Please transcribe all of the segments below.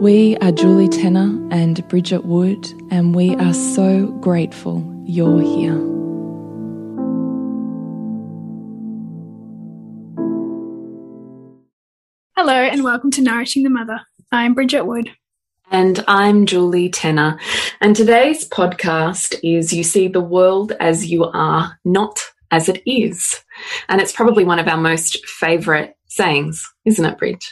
We are Julie Tenner and Bridget Wood, and we are so grateful you're here. Hello, and welcome to Nourishing the Mother. I'm Bridget Wood. And I'm Julie Tenner. And today's podcast is You See the World as You Are, Not as It Is. And it's probably one of our most favourite sayings, isn't it, Bridget?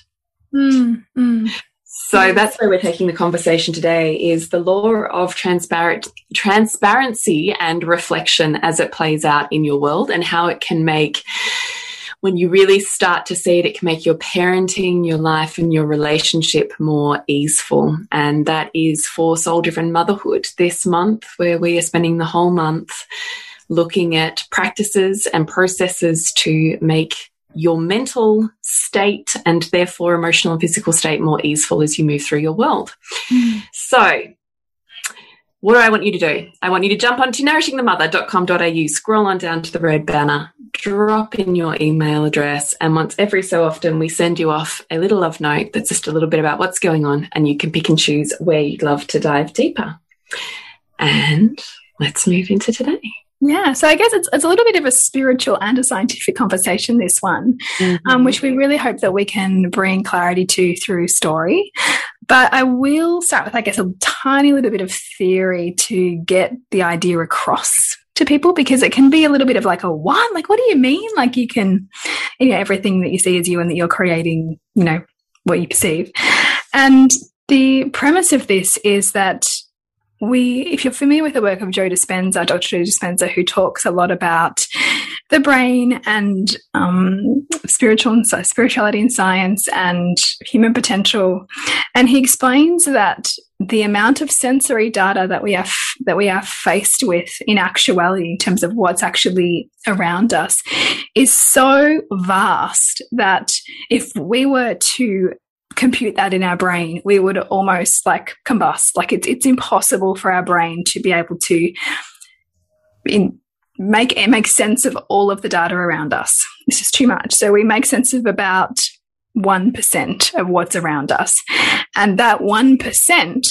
Mm, mm. So that's where we're taking the conversation today is the law of transparent transparency and reflection as it plays out in your world and how it can make when you really start to see it, it can make your parenting, your life, and your relationship more easeful. And that is for Soul Driven Motherhood this month, where we are spending the whole month looking at practices and processes to make your mental state and therefore emotional and physical state more easeful as you move through your world. Mm. So, what do I want you to do? I want you to jump onto nourishingthemother.com.au, scroll on down to the red banner, drop in your email address, and once every so often we send you off a little love note that's just a little bit about what's going on, and you can pick and choose where you'd love to dive deeper. And let's move into today. Yeah, so I guess it's, it's a little bit of a spiritual and a scientific conversation, this one, mm -hmm. um, mm-hmm. which we really hope that we can bring clarity to through story. But I will start with, I guess, a tiny little bit of theory to get the idea across to people because it can be a little bit of like a what? Like, what do you mean? Like, you can, you know, everything that you see is you and that you're creating, you know, what you perceive. And the premise of this is that we, if you're familiar with the work of Joe Dispenza, Dr. Joe Dispenza, who talks a lot about the brain and um, spiritual and spirituality and science and human potential, and he explains that the amount of sensory data that we have that we are faced with in actuality in terms of what's actually around us is so vast that if we were to compute that in our brain, we would almost like combust. Like it's it's impossible for our brain to be able to in, make make sense of all of the data around us. It's just too much. So we make sense of about one percent of what's around us, and that one percent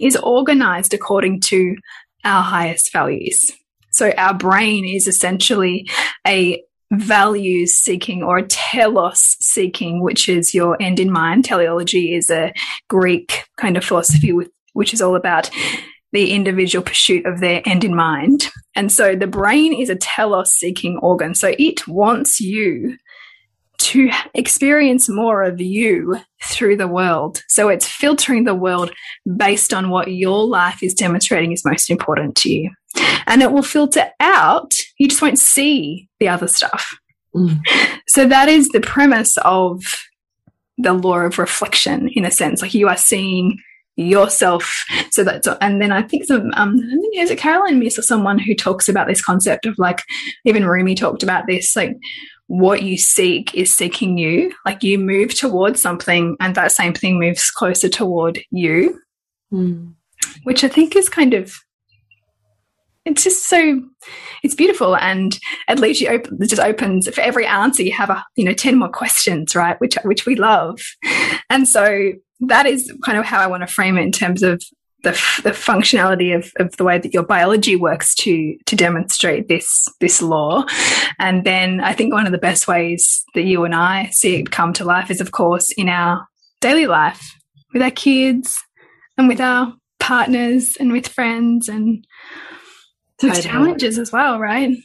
is organized according to our highest values. So our brain is essentially a values seeking or telos seeking, which is your end in mind. Teleology is a Greek kind of philosophy with, which is all about the individual pursuit of their end in mind. And so the brain is a telos seeking organ. So it wants you to experience more of you through the world. So it's filtering the world based on what your life is demonstrating is most important to you. And it will filter out, you just won't see the other stuff. Mm. So that is the premise of the law of reflection in a sense. Like you are seeing yourself. So that's, and then I think some, um, I think is it Caroline Myss or someone who talks about this concept of like, even Rumi talked about this, like what you seek is seeking you. Like you move towards something and that same thing moves closer toward you. Mm. which I think is kind of it's just so it's beautiful and it leaves you open it just opens for every answer you have a you know 10 more questions right which which we love and so that is kind of how i want to frame it in terms of the, the functionality of, of the way that your biology works to to demonstrate this this law and then i think one of the best ways that you and i see it come to life is of course in our daily life with our kids and with our partners and with friends and with challenges as well, right?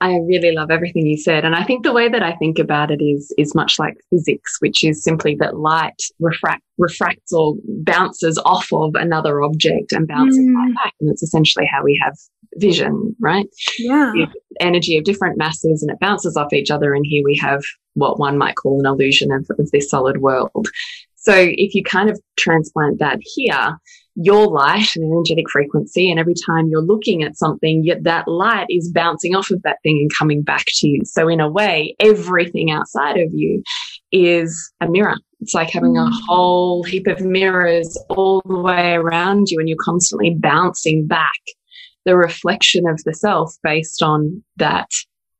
I really love everything you said. And I think the way that I think about it is, is much like physics, which is simply that light refract, refracts or bounces off of another object and bounces mm. back. And it's essentially how we have vision, right? Yeah. energy of different masses and it bounces off each other. And here we have what one might call an illusion of, of this solid world. So if you kind of transplant that here, your light and energetic frequency. And every time you're looking at something, yet that light is bouncing off of that thing and coming back to you. So in a way, everything outside of you is a mirror. It's like having a mm. whole heap of mirrors all the way around you and you're constantly bouncing back the reflection of the self based on that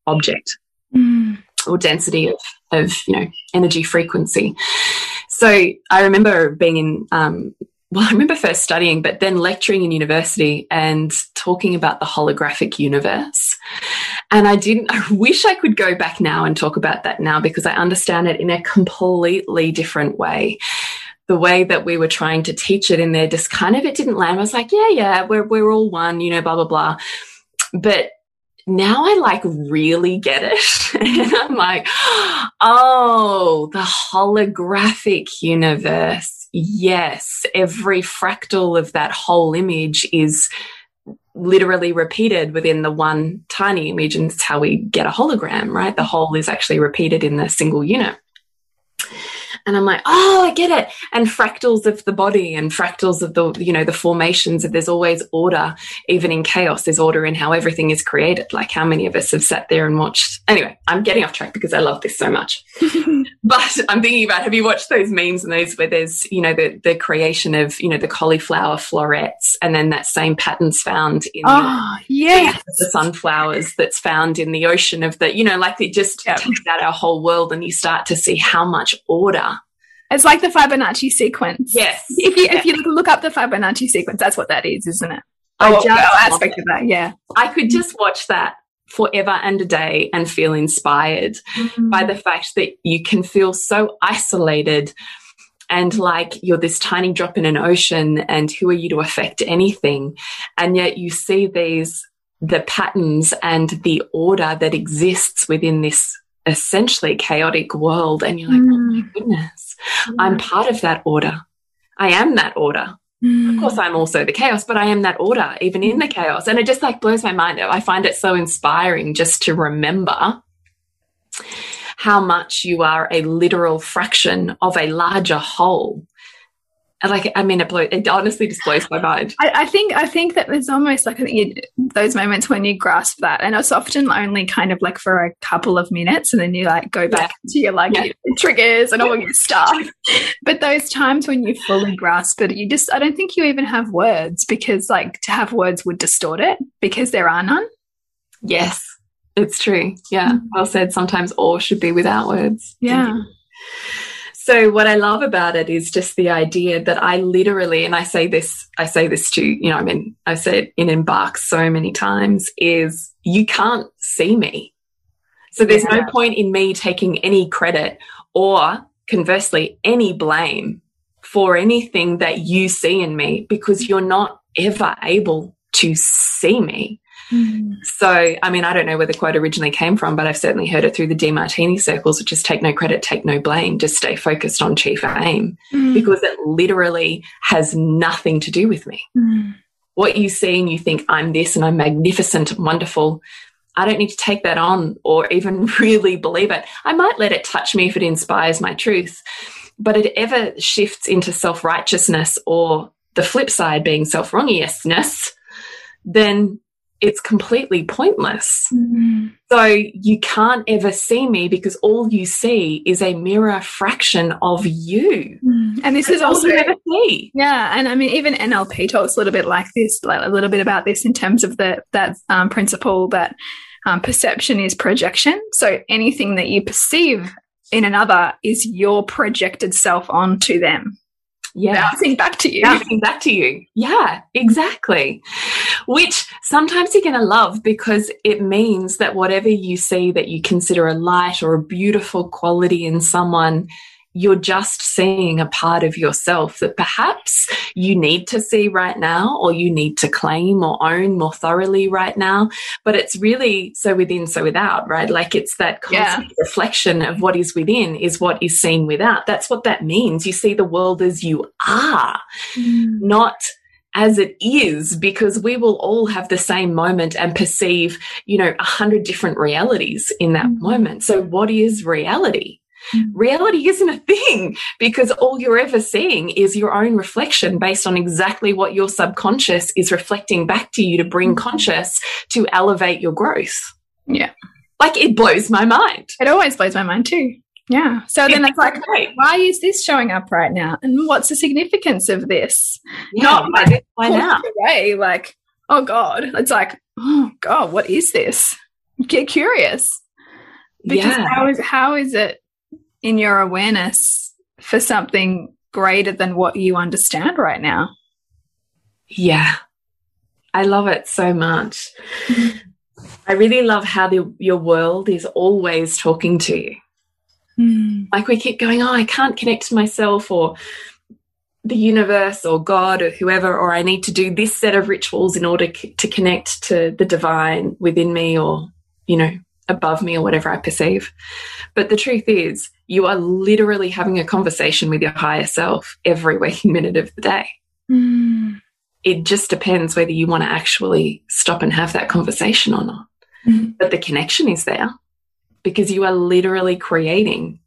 object mm. or density of, of, you know, energy frequency. So I remember being in, um, well, I remember first studying, but then lecturing in university and talking about the holographic universe. And I didn't, I wish I could go back now and talk about that now because I understand it in a completely different way. The way that we were trying to teach it in there just kind of, it didn't land. I was like, yeah, yeah, we're, we're all one, you know, blah, blah, blah. But now I like really get it. and I'm like, oh, the holographic universe yes, every fractal of that whole image is literally repeated within the one tiny image. And it's how we get a hologram, right? The whole is actually repeated in the single unit. And I'm like, oh, I get it. And fractals of the body and fractals of the, you know, the formations of there's always order, even in chaos, there's order in how everything is created. Like how many of us have sat there and watched. Anyway, I'm getting off track because I love this so much. but I'm thinking about, have you watched those memes and those where there's, you know, the, the creation of, you know, the cauliflower florets and then that same pattern's found in oh, the, ah, yes. the sunflowers that's found in the ocean of the, you know, like it just yep. takes out our whole world and you start to see how much order it's like the Fibonacci sequence. Yes. If you if you look up the Fibonacci sequence, that's what that is, isn't it? Oh, just aspect of that. Yeah. I could just watch that forever and a day and feel inspired mm -hmm. by the fact that you can feel so isolated and like you're this tiny drop in an ocean and who are you to affect anything and yet you see these the patterns and the order that exists within this essentially chaotic world and you're like mm. oh my mm. goodness mm. i'm part of that order i am that order. Of hmm. course i'm also the chaos but i am that order even in the chaos. And it just like blows my mind. I find it so inspiring just to remember how much you are a literal fraction of a larger whole like I mean, it, blow, it honestly just blows my mind. I, I, think I think that there's almost like a, those moments when you grasp that, and it's often only kind of like for a couple of minutes, and then you like go back yeah. to your like yeah. your triggers and all your stuff. but those times when you fully grasp it, you just I don't think you even have words because like to have words would distort it because there are none. Yes, it's true. Yeah, mm -hmm. well said. Sometimes all should be without words. Yeah. So what I love about it is just the idea that I literally, and I say this, I say this to, you know, I mean, I say it in Embark so many times is you can't see me. So there's yeah. no point in me taking any credit or conversely, any blame for anything that you see in me because you're not ever able to see me. Mm. So, I mean, I don't know where the quote originally came from, but I've certainly heard it through the Demartini circles, which is take no credit, take no blame, just stay focused on chief aim mm. because it literally has nothing to do with me. Mm. What you see and you think, I'm this and I'm magnificent and wonderful. I don't need to take that on or even really believe it. I might let it touch me if it inspires my truth, but it ever shifts into self righteousness or the flip side being self wrongousness, then it's completely pointless. Mm -hmm. So you can't ever see me because all you see is a mirror fraction of you. Mm. And this That's is also ever see. Yeah, and I mean even NLP talks a little bit like this, like a little bit about this in terms of the that um, principle that um, perception is projection. So anything that you perceive in another is your projected self onto them yeah. bouncing back to you. Bouncing back to you. Yeah, exactly. Which sometimes you're going to love because it means that whatever you see that you consider a light or a beautiful quality in someone, you're just seeing a part of yourself that perhaps you need to see right now, or you need to claim or own more thoroughly right now. But it's really so within, so without, right? Like it's that constant yeah. reflection of what is within is what is seen without. That's what that means. You see the world as you are, mm. not as it is because we will all have the same moment and perceive you know a hundred different realities in that mm. moment so what is reality Mm. reality isn't a thing because all you're ever seeing is your own reflection based on exactly what your subconscious is reflecting back to you to bring mm. conscious to elevate your growth. Yeah. Like it blows my mind. It always blows my mind too. Yeah. So then it's like, wait, why is this showing up right now? And what's the significance of this? Yeah, Not like why now? Away, like, oh God. It's like, oh God, what is this? Get curious. Because yeah. how is how is it in your awareness for something greater than what you understand right now. Yeah. I love it so much. I really love how the, your world is always talking to you. Mm. Like we keep going, oh, I can't connect to myself or the universe or God or whoever, or I need to do this set of rituals in order to connect to the divine within me or, you know, above me or whatever I perceive. But the truth is, you are literally having a conversation with your higher self every waking minute of the day. Mm. It just depends whether you want to actually stop and have that conversation or not. Mm. But the connection is there because you are literally creating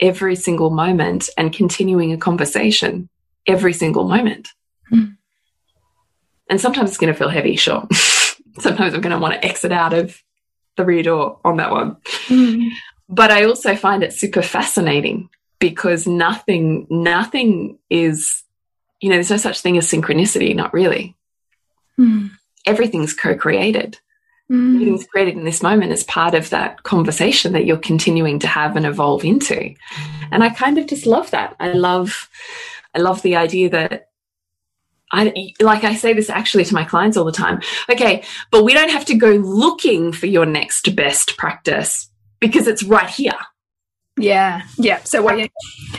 every single moment and continuing a conversation every single moment. Mm. And sometimes it's going to feel heavy, sure. sometimes I'm going to want to exit out of the rear door on that one. Mm. But I also find it super fascinating because nothing, nothing is, you know, there's no such thing as synchronicity, not really. Mm. Everything's co created. Mm. Everything's created in this moment as part of that conversation that you're continuing to have and evolve into. And I kind of just love that. I love, I love the idea that I, like I say this actually to my clients all the time. Okay, but we don't have to go looking for your next best practice because it's right here. Yeah, yeah. So what?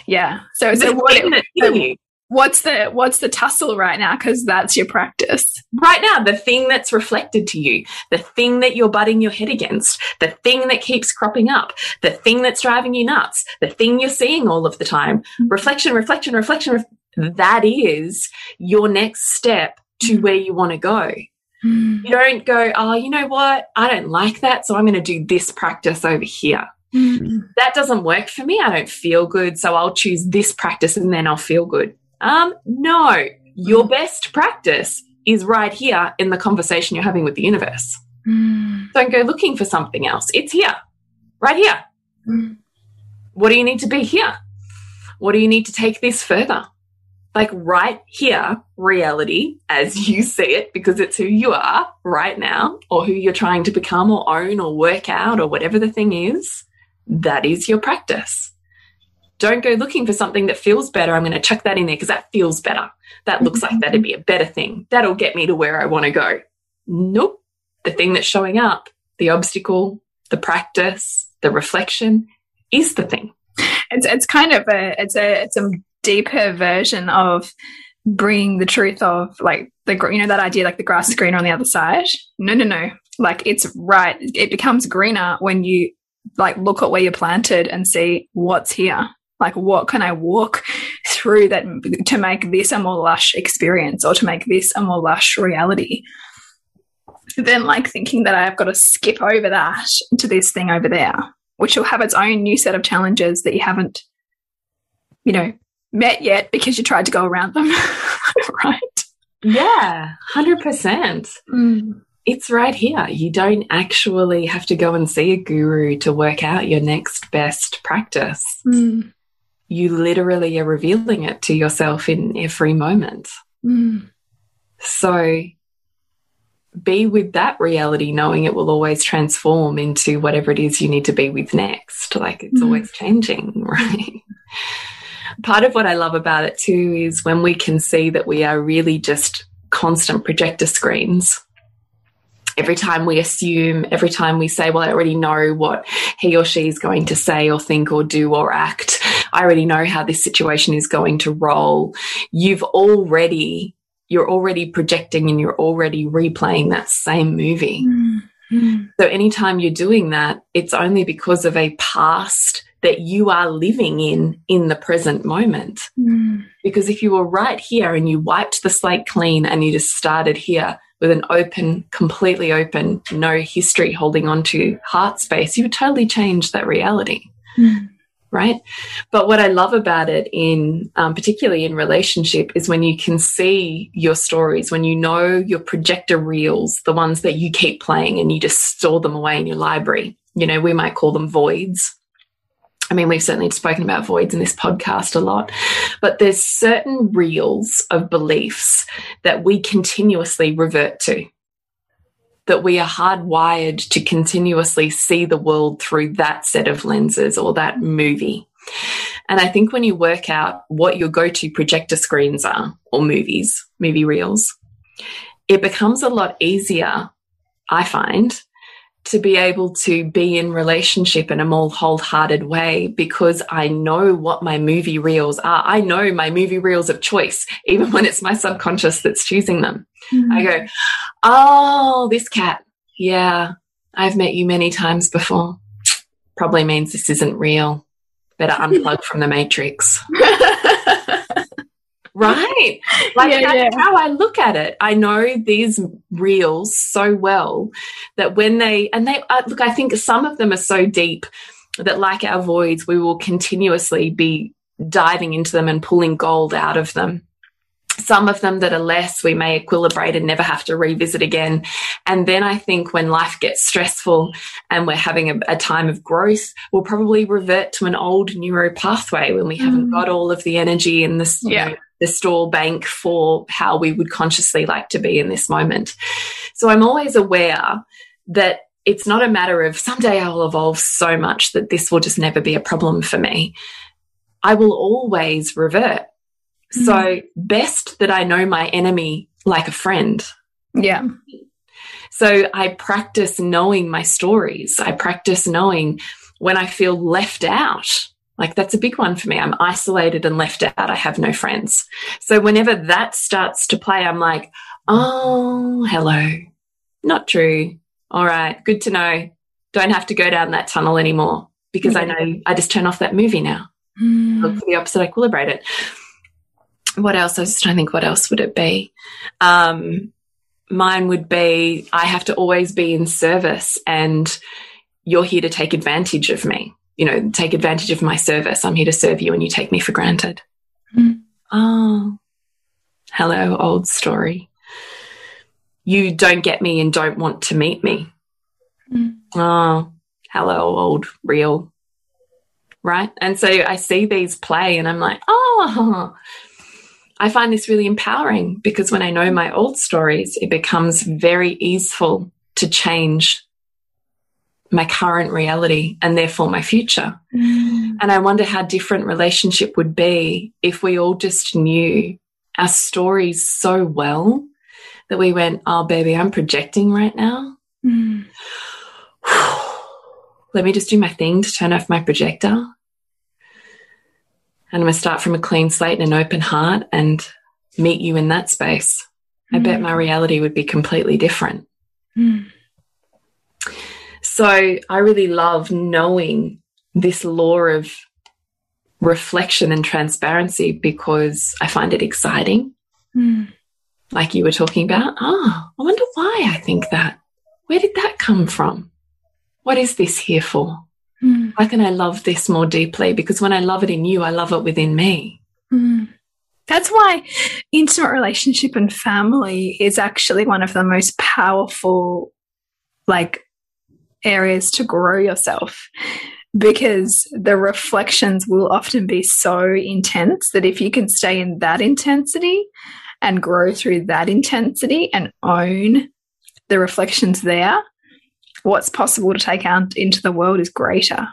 Yeah. So so what? So what's the what's the tussle right now? Because that's your practice right now. The thing that's reflected to you, the thing that you're butting your head against, the thing that keeps cropping up, the thing that's driving you nuts, the thing you're seeing all of the time. Mm-hmm. Reflection, reflection, reflection. Ref that is your next step to mm. where you want to go. Mm. You don't go, oh, you know what? I don't like that. So I'm going to do this practice over here. Mm. That doesn't work for me. I don't feel good. So I'll choose this practice and then I'll feel good. Um, no, your best practice is right here in the conversation you're having with the universe. Mm. Don't go looking for something else. It's here, right here. Mm. What do you need to be here? What do you need to take this further? Like right here, reality as you see it, because it's who you are right now, or who you're trying to become or own or work out or whatever the thing is, that is your practice. Don't go looking for something that feels better. I'm going to chuck that in there because that feels better. That looks like that'd be a better thing. That'll get me to where I want to go. Nope. The thing that's showing up, the obstacle, the practice, the reflection is the thing. It's, it's kind of a, it's a, it's a deeper version of bringing the truth of like the you know that idea like the grass is greener on the other side? No no no. Like it's right it becomes greener when you like look at where you're planted and see what's here. Like what can i walk through that to make this a more lush experience or to make this a more lush reality? Then like thinking that i've got to skip over that into this thing over there which will have its own new set of challenges that you haven't you know met yet because you tried to go around them, right? Yeah, 100%. Mm. it's right here. You don't actually have to go and see a guru to work out your next best practice. Mm. You literally are revealing it to yourself in every moment. Mm. So be with that reality, knowing it will always transform into whatever it is you need to be with next. Like it's Mm. always changing, right? Part of what I love about it too is when we can see that we are really just constant projector screens. Every time we assume, every time we say, well, I already know what he or she is going to say or think or do or act. I already know how this situation is going to roll. You've already, you're already projecting and you're already replaying that same movie. Mm. Mm. So anytime you're doing that, it's only because of a past that you are living in in the present moment. Mm. Because if you were right here and you wiped the slate clean and you just started here with an open, completely open, no history holding on to heart space, you would totally change that reality. Mm. Right. But what I love about it in, um, particularly in relationship is when you can see your stories, when you know your projector reels, the ones that you keep playing and you just store them away in your library. You know, we might call them voids. I mean, we've certainly spoken about voids in this podcast a lot, but there's certain reels of beliefs that we continuously revert to, that we are hardwired to continuously see the world through that set of lenses or that movie. And I think when you work out what your go to projector screens are, or movies, movie reels, it becomes a lot easier, I find, to be able to be in relationship in a more wholehearted way because I know what my movie reels are. I know my movie reels of choice, even when it's my subconscious that's choosing them. Mm. I go, oh, this cat. Yeah, I've met you many times before. Probably means this isn't real. Better unplug from the matrix. right? Like Yeah, that's yeah. how I look at it. I know these reels so well that when they, and they, uh, look, I think some of them are so deep that, like our voids, we will continuously be diving into them and pulling gold out of them. Some of them that are less, we may equilibrate and never have to revisit again. And then I think when life gets stressful and we're having a, a time of growth, we'll probably revert to an old neuro pathway when we haven't Mm. got all of the energy and the, you Yeah. know, the store bank for how we would consciously like to be in this moment. So I'm always aware that it's not a matter of someday I will evolve so much that this will just never be a problem for me. I will always revert. Mm-hmm. So best that I know my enemy like a friend. Yeah. So I practice knowing my stories. I practice knowing when I feel left out. Like that's a big one for me. I'm isolated and left out. I have no friends. So whenever that starts to play, I'm like, oh, hello. Not true. All right. Good to know. Don't have to go down that tunnel anymore because I know I just turn off that movie now. Mm. Look for the opposite, equilibrate it. What else? I was just trying to think what else would it be? Um, mine would be I have to always be in service and you're here to take advantage of me. You know, take advantage of my service. I'm here to serve you and you take me for granted. Mm. Oh, hello, old story. You don't get me and don't want to meet me. Mm. Oh, hello, old reel. Right. And so I see these play and I'm like, oh, I find this really empowering because when I know my old stories, it becomes very easeful to change my current reality and therefore my future. Mm. And I wonder how different relationship would be if we all just knew our stories so well that we went, oh, baby, I'm projecting right now. Mm. Let me just do my thing to turn off my projector. And I'm going to start from a clean slate and an open heart and meet you in that space. I bet my reality would be completely different. So I really love knowing this law of reflection and transparency because I find it exciting. Mm. Like you were talking about. Ah, I wonder why I think that. Where did that come from? What is this here for? Mm. How can I love this more deeply? Because when I love it in you, I love it within me. Mm. That's why intimate relationship and family is actually one of the most powerful, like, areas to grow yourself because the reflections will often be so intense that if you can stay in that intensity and grow through that intensity and own the reflections there, what's possible to take out into the world is greater.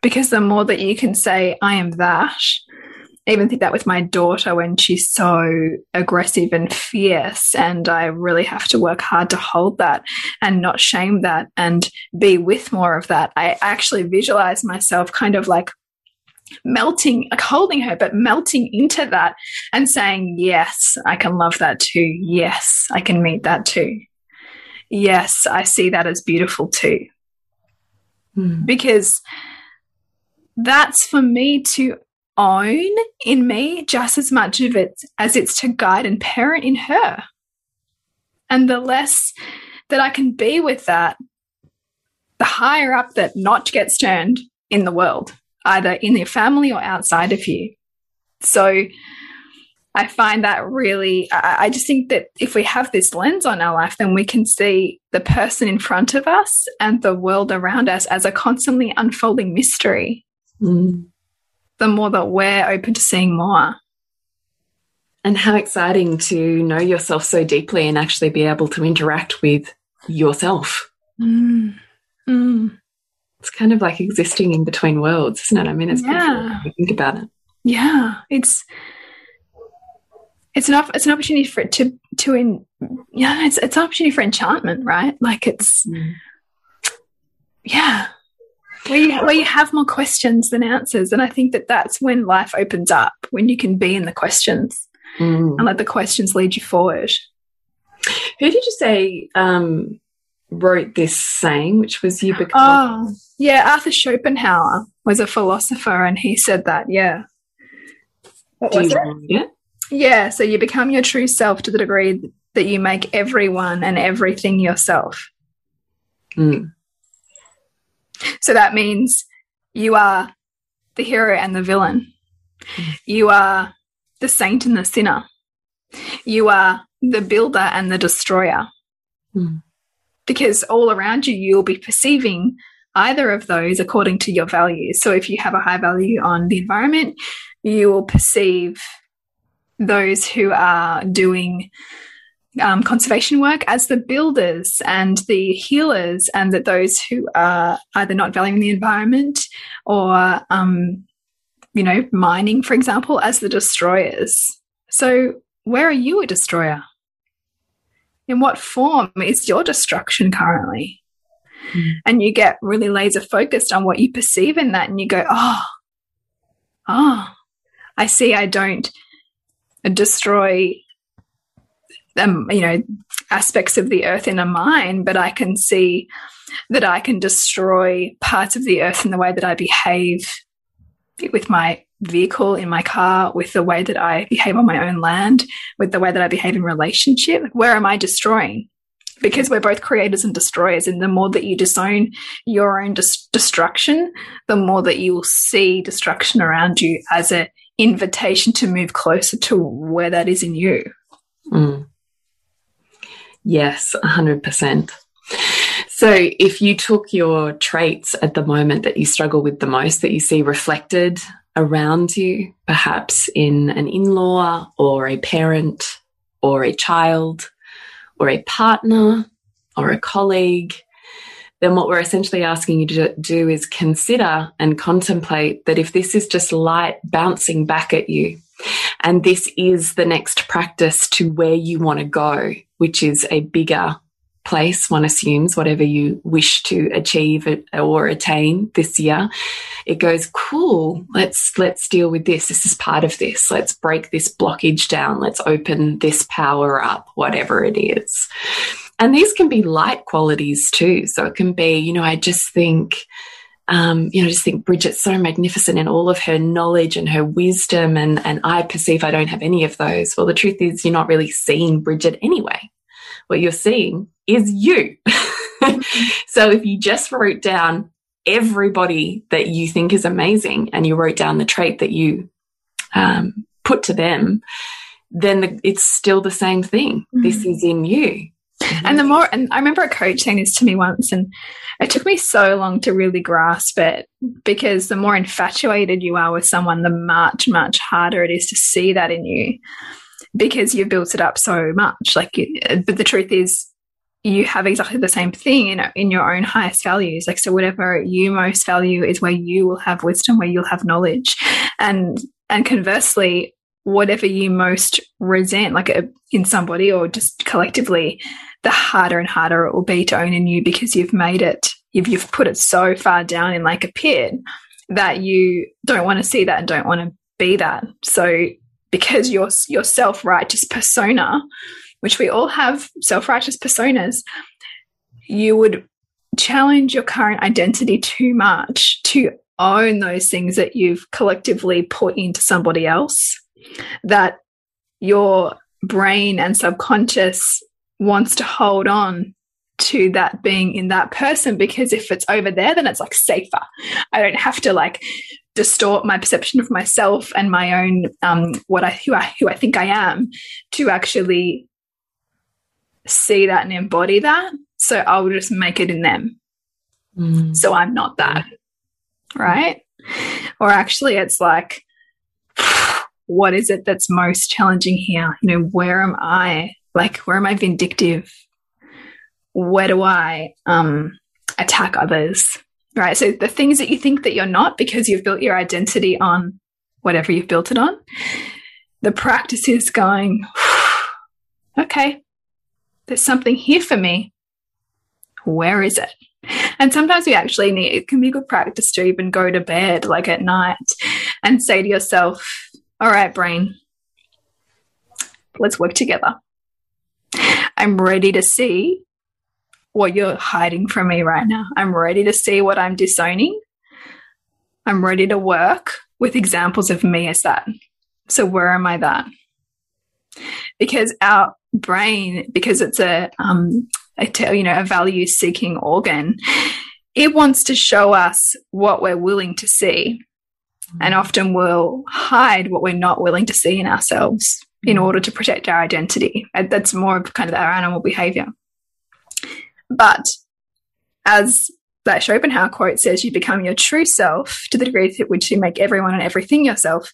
Because the more that you can say, I am that, even think that with my daughter when she's so aggressive and fierce and i really have to work hard to hold that and not shame that and be with more of that i actually visualize myself kind of like melting like holding her but melting into that and saying yes i can love that too. Yes i can meet that too. Yes i see that as beautiful too. Mm. because that's for me to own in me just as much of it as it's to guide and parent in her. And the less that I can be with that, the higher up that notch gets turned in the world, either in your family or outside of you. So I find that really, I, I just think that if we have this lens on our life, then we can see the person in front of us and the world around us as a constantly unfolding mystery. Mm the more that we're open to seeing more. And how exciting to know yourself so deeply and actually be able to interact with yourself. Mm. Mm. It's kind of like existing in between worlds, isn't it? I mean, it's yeah. think about it. Yeah, it's it's an it's an opportunity for it to to in yeah, it's it's an opportunity for enchantment, right? Like it's mm. yeah, where you, where you have more questions than answers. And I think that that's when life opens up, when you can be in the questions mm. and let the questions lead you forward. Who did you say um, wrote this saying, which was you become? Oh, yeah, Arthur Schopenhauer was a philosopher, and he said that. Yeah. What was it? Yeah, so you become your true self to the degree that you make everyone and everything yourself. Mm. So that means you are the hero and the villain. You are the saint and the sinner. You are the builder and the destroyer. Mm. Because all around you, you'll be perceiving either of those according to your values. So if you have a high value on the environment, you will perceive those who are doing um, conservation work as the builders and the healers, and that those who are either not valuing the environment or, um, you know, mining, for example, as the destroyers. So, where are you a destroyer? In what form is your destruction currently? Mm. And you get really laser focused on what you perceive in that, and you go, oh, oh, I see I don't destroy um, you know aspects of the earth in a mine, but I can see that I can destroy parts of the earth in the way that I behave with my vehicle in my car, with the way that I behave on my own land, with the way that I behave in relationship. Where am I destroying? Because we're both creators and destroyers, and the more that you disown your own des destruction, the more that you will see destruction around you as an invitation to move closer to where that is in you. Yes, 100%. So, if you took your traits at the moment that you struggle with the most, that you see reflected around you, perhaps in an in law or a parent or a child or a partner or a colleague, then what we're essentially asking you to do is consider and contemplate that if this is just light bouncing back at you, and this is the next practice to where you want to go, which is a bigger place, one assumes, whatever you wish to achieve or attain this year. It goes, cool, let's, let's deal with this. This is part of this. Let's break this blockage down. Let's open this power up, whatever it is. And these can be light qualities too. So it can be, you know, I just think, um, you know, just think Bridget's so magnificent in all of her knowledge and her wisdom, and and I perceive I don't have any of those. Well, the truth is, you're not really seeing Bridget anyway. What you're seeing is you. so if you just wrote down everybody that you think is amazing, and you wrote down the trait that you um, put to them, then the, it's still the same thing. Mm. This is in you. And the more, and I remember a coach saying this to me once, and it took me so long to really grasp it because the more infatuated you are with someone, the much, much harder it is to see that in you because you've built it up so much. Like, but the truth is, you have exactly the same thing in, in your own highest values. Like, so whatever you most value is where you will have wisdom, where you'll have knowledge. And, and conversely, whatever you most resent, like a, in somebody or just collectively, the harder and harder it will be to own in you because you've made it, you've, you've put it so far down in like a pit that you don't want to see that and don't want to be that. So because your, your self-righteous persona, which we all have self-righteous personas, you would challenge your current identity too much to own those things that you've collectively put into somebody else that your brain and subconscious wants to hold on to that being in that person because if it's over there then it's like safer. I don't have to like distort my perception of myself and my own um what i who i who i think i am to actually see that and embody that so i'll just make it in them mm. so i'm not that right or actually it's like what is it that's most challenging here you know where am i like, where am I vindictive? Where do I um, attack others? Right. So the things that you think that you're not because you've built your identity on whatever you've built it on, the practice is going, okay, there's something here for me. Where is it? And sometimes we actually need, it can be good practice to even go to bed like at night and say to yourself, all right, brain, let's work together. I'm ready to see what you're hiding from me right now. I'm ready to see what I'm disowning. I'm ready to work with examples of me as that. So where am I that? Because our brain, because it's a, um, a you know, a value seeking organ, it wants to show us what we're willing to see. And often we'll hide what we're not willing to see in ourselves in order to protect our identity. That's more of kind of our animal behavior. But as that Schopenhauer quote says, you become your true self to the degree to which you make everyone and everything yourself.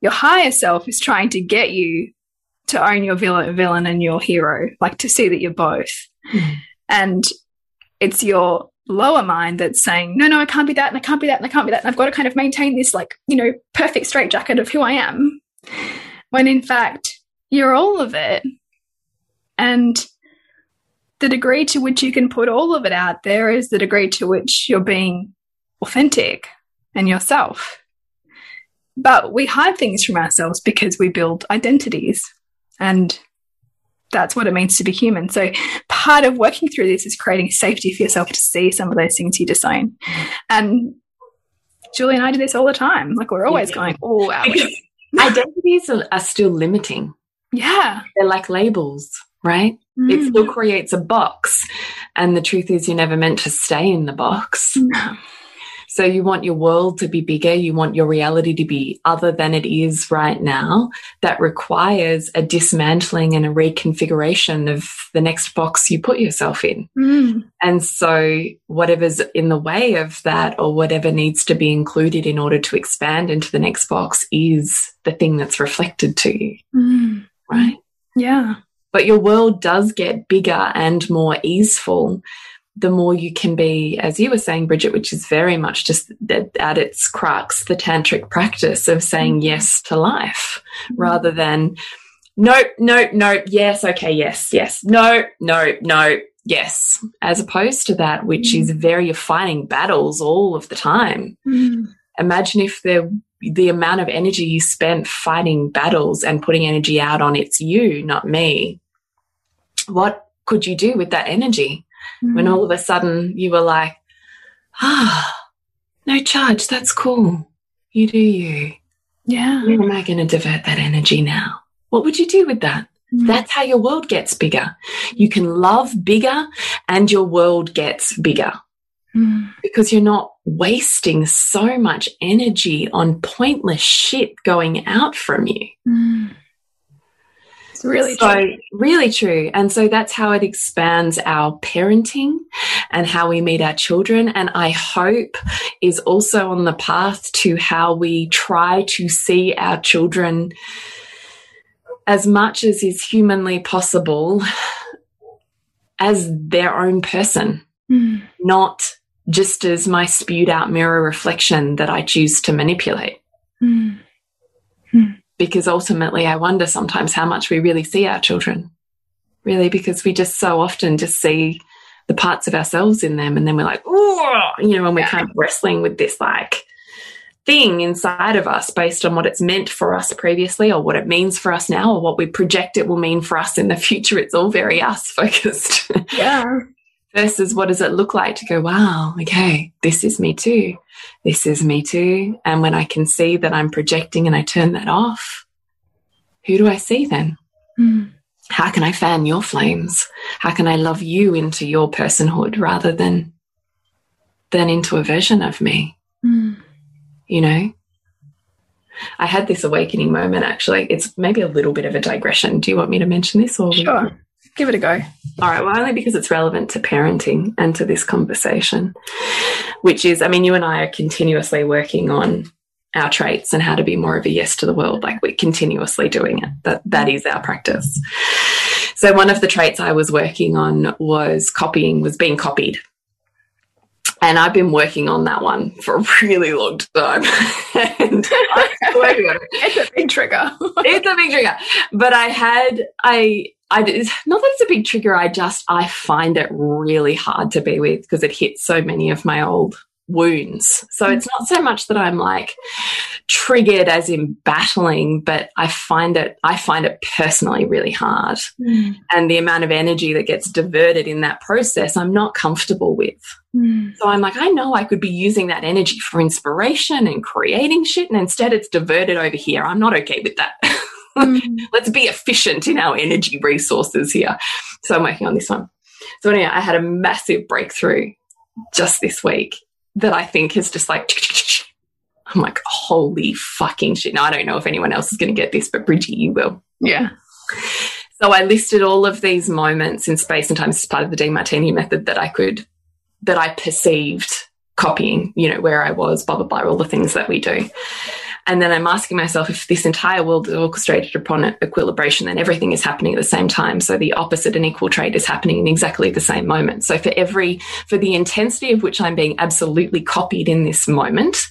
Your higher self is trying to get you to own your villain, villain and your hero, like to see that you're both. Mm. And it's your lower mind that's saying, no, no, I can't be that, and I can't be that, and I can't be that. And I've got to kind of maintain this, like, you know, perfect straitjacket of who I am when in fact you're all of it. And the degree to which you can put all of it out there is the degree to which you're being authentic and yourself. But we hide things from ourselves because we build identities. And that's what it means to be human. So part of working through this is creating safety for yourself to see some of those things you disown. And Julie and I do this all the time. Like we're always yeah. going, oh, identities are, are, still limiting. Yeah. They're like labels, right? Mm. It still creates a box. And the truth is, you're never meant to stay in the box. No. So you want your world to be bigger. You want your reality to be other than it is right now. That requires a dismantling and a reconfiguration of the next box you put yourself in. Mm. And so whatever's in the way of that or whatever needs to be included in order to expand into the next box is the thing that's reflected to you. Mm. Right. Yeah. But your world does get bigger and more easeful the more you can be, as you were saying, Bridget, which is very much just at its crux, the tantric practice of saying mm-hmm. yes to life mm-hmm. rather than nope, nope, nope, yes, okay, yes, yes, no, no, no, yes, as opposed to that, which is mm-hmm. very fighting battles all of the time. Mm. Imagine if there the amount of energy you spent fighting battles and putting energy out on it's you, not me. What could you do with that energy? mm. when all of a sudden you were like, ah, no charge, that's cool. You do you. Yeah. Where am I going to divert that energy now? What would you do with that? Mm. That's how your world gets bigger. You can love bigger and your world gets bigger. Mm. Because you're not wasting so much energy on pointless shit going out from you. Mm. It's really so, true. Really true. And so that's how it expands our parenting and how we meet our children. And I hope is also on the path to how we try to see our children as much as is humanly possible as their own person, mm. not just as my spewed out mirror reflection that I choose to manipulate. Mm. Mm. Because ultimately, I wonder sometimes how much we really see our children, really, because we just so often just see the parts of ourselves in them, and then we're like, oh, you know, and we're kind of wrestling with this like thing inside of us based on what it's meant for us previously or what it means for us now or what we project it will mean for us in the future. It's all very us focused. Yeah. Versus what does it look like to go, wow, okay, this is me too. This is me too. And when I can see that I'm projecting and I turn that off, who do I see then? Mm. How can I fan your flames? How can I love you into your personhood rather than than into a version of me? Mm you know? I had this awakening moment actually. It's maybe a little bit of a digression. Do you want me to mention this or Sure. Give it a go. All right. Well, only because it's relevant to parenting and to this conversation, which is, I mean, you and I are continuously working on our traits and how to be more of a yes to the world. Like we're continuously doing it. That that is our practice. So one of the traits I was working on was copying, was being copied. And I've been working on that one for a really long time. and it's a big trigger. it's a big trigger. But I had, I, I, not that it's a big trigger. I just, I find it really hard to be with because it hits so many of my old wounds. So it's not so much that I'm like triggered as in battling, but I find it, I find it personally really hard. Mm. And the amount of energy that gets diverted in that process, I'm not comfortable with. Mm. So I'm like, I know I could be using that energy for inspiration and creating shit. And instead it's diverted over here. I'm not okay with that. Mm. Let's be efficient in our energy resources here. So I'm working on this one. So anyway, I had a massive breakthrough just this week that I think is just like, I'm like, holy fucking shit. Now, I don't know if anyone else is going to get this, but Bridgie, you will. Yeah. So I listed all of these moments in space and time as part of the Demartini method that I could, that I perceived copying, you know, where I was, blah, blah, blah, all the things that we do. And then I'm asking myself if this entire world is orchestrated upon equilibration, then everything is happening at the same time. So the opposite and equal trade is happening in exactly the same moment. So for every, for the intensity of which I'm being absolutely copied in this moment,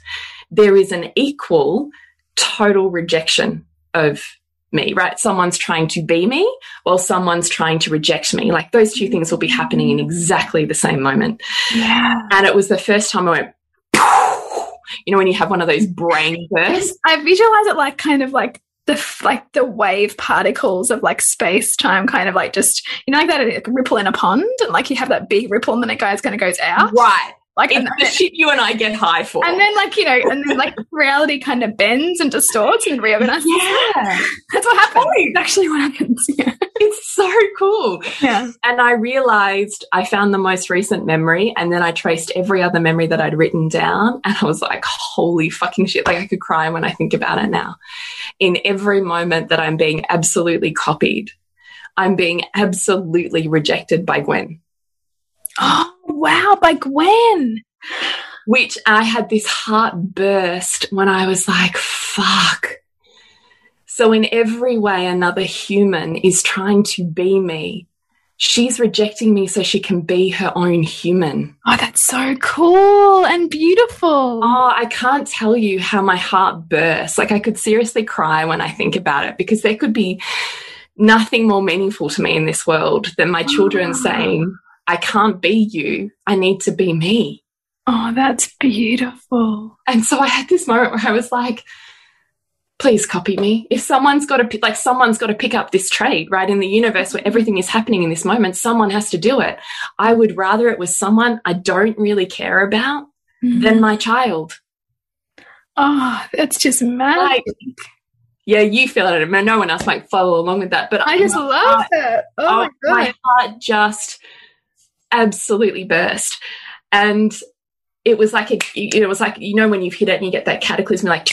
there is an equal total rejection of me, right? Someone's trying to be me while someone's trying to reject me. Like those two things will be happening in exactly the same moment. Yeah. And it was the first time I went, you know, when you have one of those brain bursts. I visualize it like kind of like the like the wave particles of like space time kind of like just you know like that ripple in a pond and like you have that big ripple and then it goes kind of goes out right like and the shit you and I get high for. And then like, you know, and then like reality kind of bends and distorts and reorganizes. Yeah. That's what happens. It's actually what happens. Yeah. It's so cool. Yeah. And I realized I found the most recent memory and then I traced every other memory that I'd written down and I was like, holy fucking shit. Like I could cry when I think about it now. In every moment that I'm being absolutely copied, I'm being absolutely rejected by Gwen. Oh, wow, by Gwen. Which I had this heart burst when I was like, fuck. So, in every way, another human is trying to be me. She's rejecting me so she can be her own human. Oh, that's so cool and beautiful. Oh, I can't tell you how my heart bursts. Like, I could seriously cry when I think about it because there could be nothing more meaningful to me in this world than my children oh. saying, I can't be you. I need to be me. Oh, that's beautiful. And so I had this moment where I was like, please copy me. If someone's got to, like, someone's got to pick up this trade, right? In the universe where everything is happening in this moment, someone has to do it. I would rather it was someone I don't really care about mm -hmm. than my child. Oh, that's just magic. Like, yeah, you feel it. No one else might follow along with that, but I just love heart, it. Oh, oh, my, my heart just absolutely burst. And it was like, a, it was like, you know, when you've hit it and you get that cataclysm, like,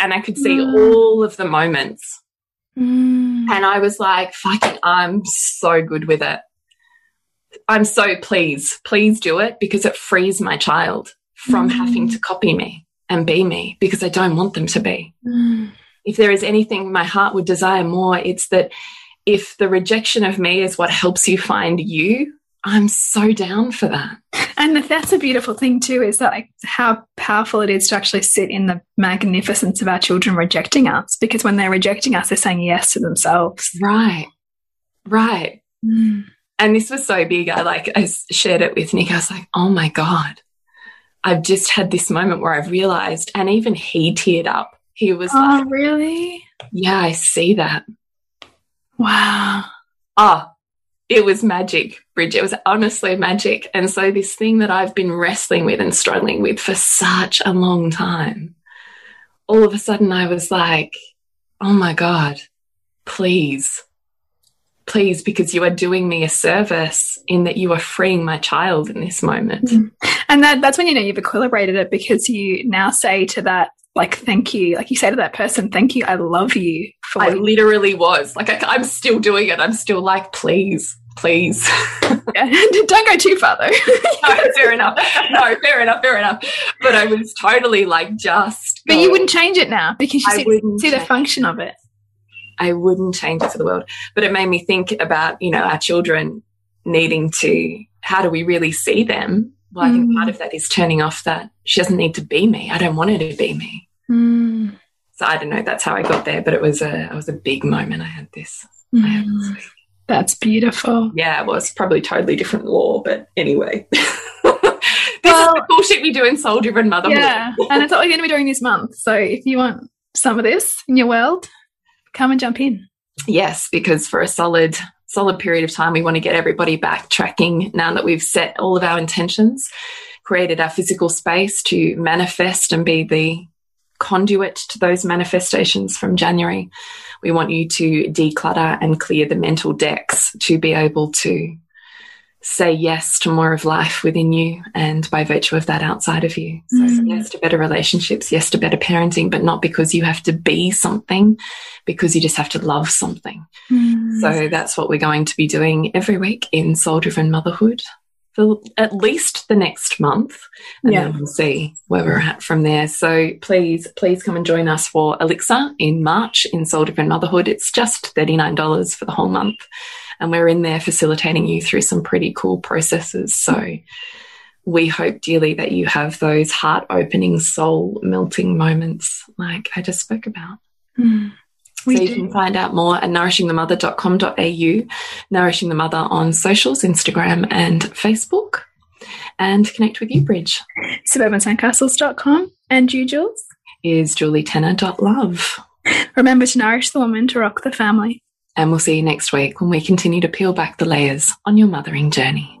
and I could see mm. all of the moments. Mm. And I was like, fucking, I'm so good with it. I'm so pleased. please do it because it frees my child from mm. having to copy me and be me because I don't want them to be. Mm. If there is anything my heart would desire more, it's that if the rejection of me is what helps you find you, I'm so down for that. And that's a beautiful thing too, is that like how powerful it is to actually sit in the magnificence of our children rejecting us. Because when they're rejecting us, they're saying yes to themselves. Right. Right. Mm. And this was so big. I like I shared it with Nick. I was like, oh my God. I've just had this moment where I've realized, and even he teared up. He was like, oh, like, really? Yeah, I see that. Wow. Oh, it was magic, Bridget. It was honestly magic. And so, this thing that I've been wrestling with and struggling with for such a long time, all of a sudden I was like, oh my God, please, please, because you are doing me a service in that you are freeing my child in this moment. Mm. And that, that's when you know you've equilibrated it because you now say to that like thank you. Like you say to that person thank you i love you for i literally was. Like I, am still doing it. I'm still like please please. Yeah. don't go too far though. No, fair enough. No fair enough fair enough. But i was totally like just but you wouldn't change it now because you see, see the function of it. I wouldn't change it for the world. But it made me think about you know our children needing to how do we really see them? Well, I think mm. part of that is turning off that she doesn't need to be me. I don't want her to be me. Mm. So I don't know. That's how I got there, but it was a it was a big moment. I had this. Mm. I had this mm. that's beautiful. Yeah, it was probably totally different law, but anyway. this well, is the bullshit we do in soul driven motherhood. Yeah, and it's what we're going to be doing this month. So if you want some of this in your world, come and jump in. Yes, because for a solid solid period of time, we want to get everybody back tracking now that we've set all of our intentions, created our physical space to manifest and be the conduit to those manifestations from January. We want you to declutter and clear the mental decks to be able to say yes to more of life within you and by virtue of that outside of you. So, mm. yes to better relationships, yes to better parenting, but not because you have to be something, because you just have to love something. Mm. So that's what we're going to be doing every week in Soul Driven Motherhood for at least the next month and yeah. then we'll see where we're at from there. So please, please come and join us for Elixir in March in Soul Driven Motherhood. It's just $39 for the whole month and we're in there facilitating you through some pretty cool processes. So we hope dearly that you have those heart opening, soul melting moments like I just spoke about. Mm, so you do. can find out more at nourishingthemother.com.au, Nourishing the Mother on socials, Instagram and Facebook, and connect with you, Bridge. SuburbanSandcastles.com. And you, Jules? Is julietenner.love. Remember to nourish the woman to rock the family. And we'll see you next week when we continue to peel back the layers on your mothering journey.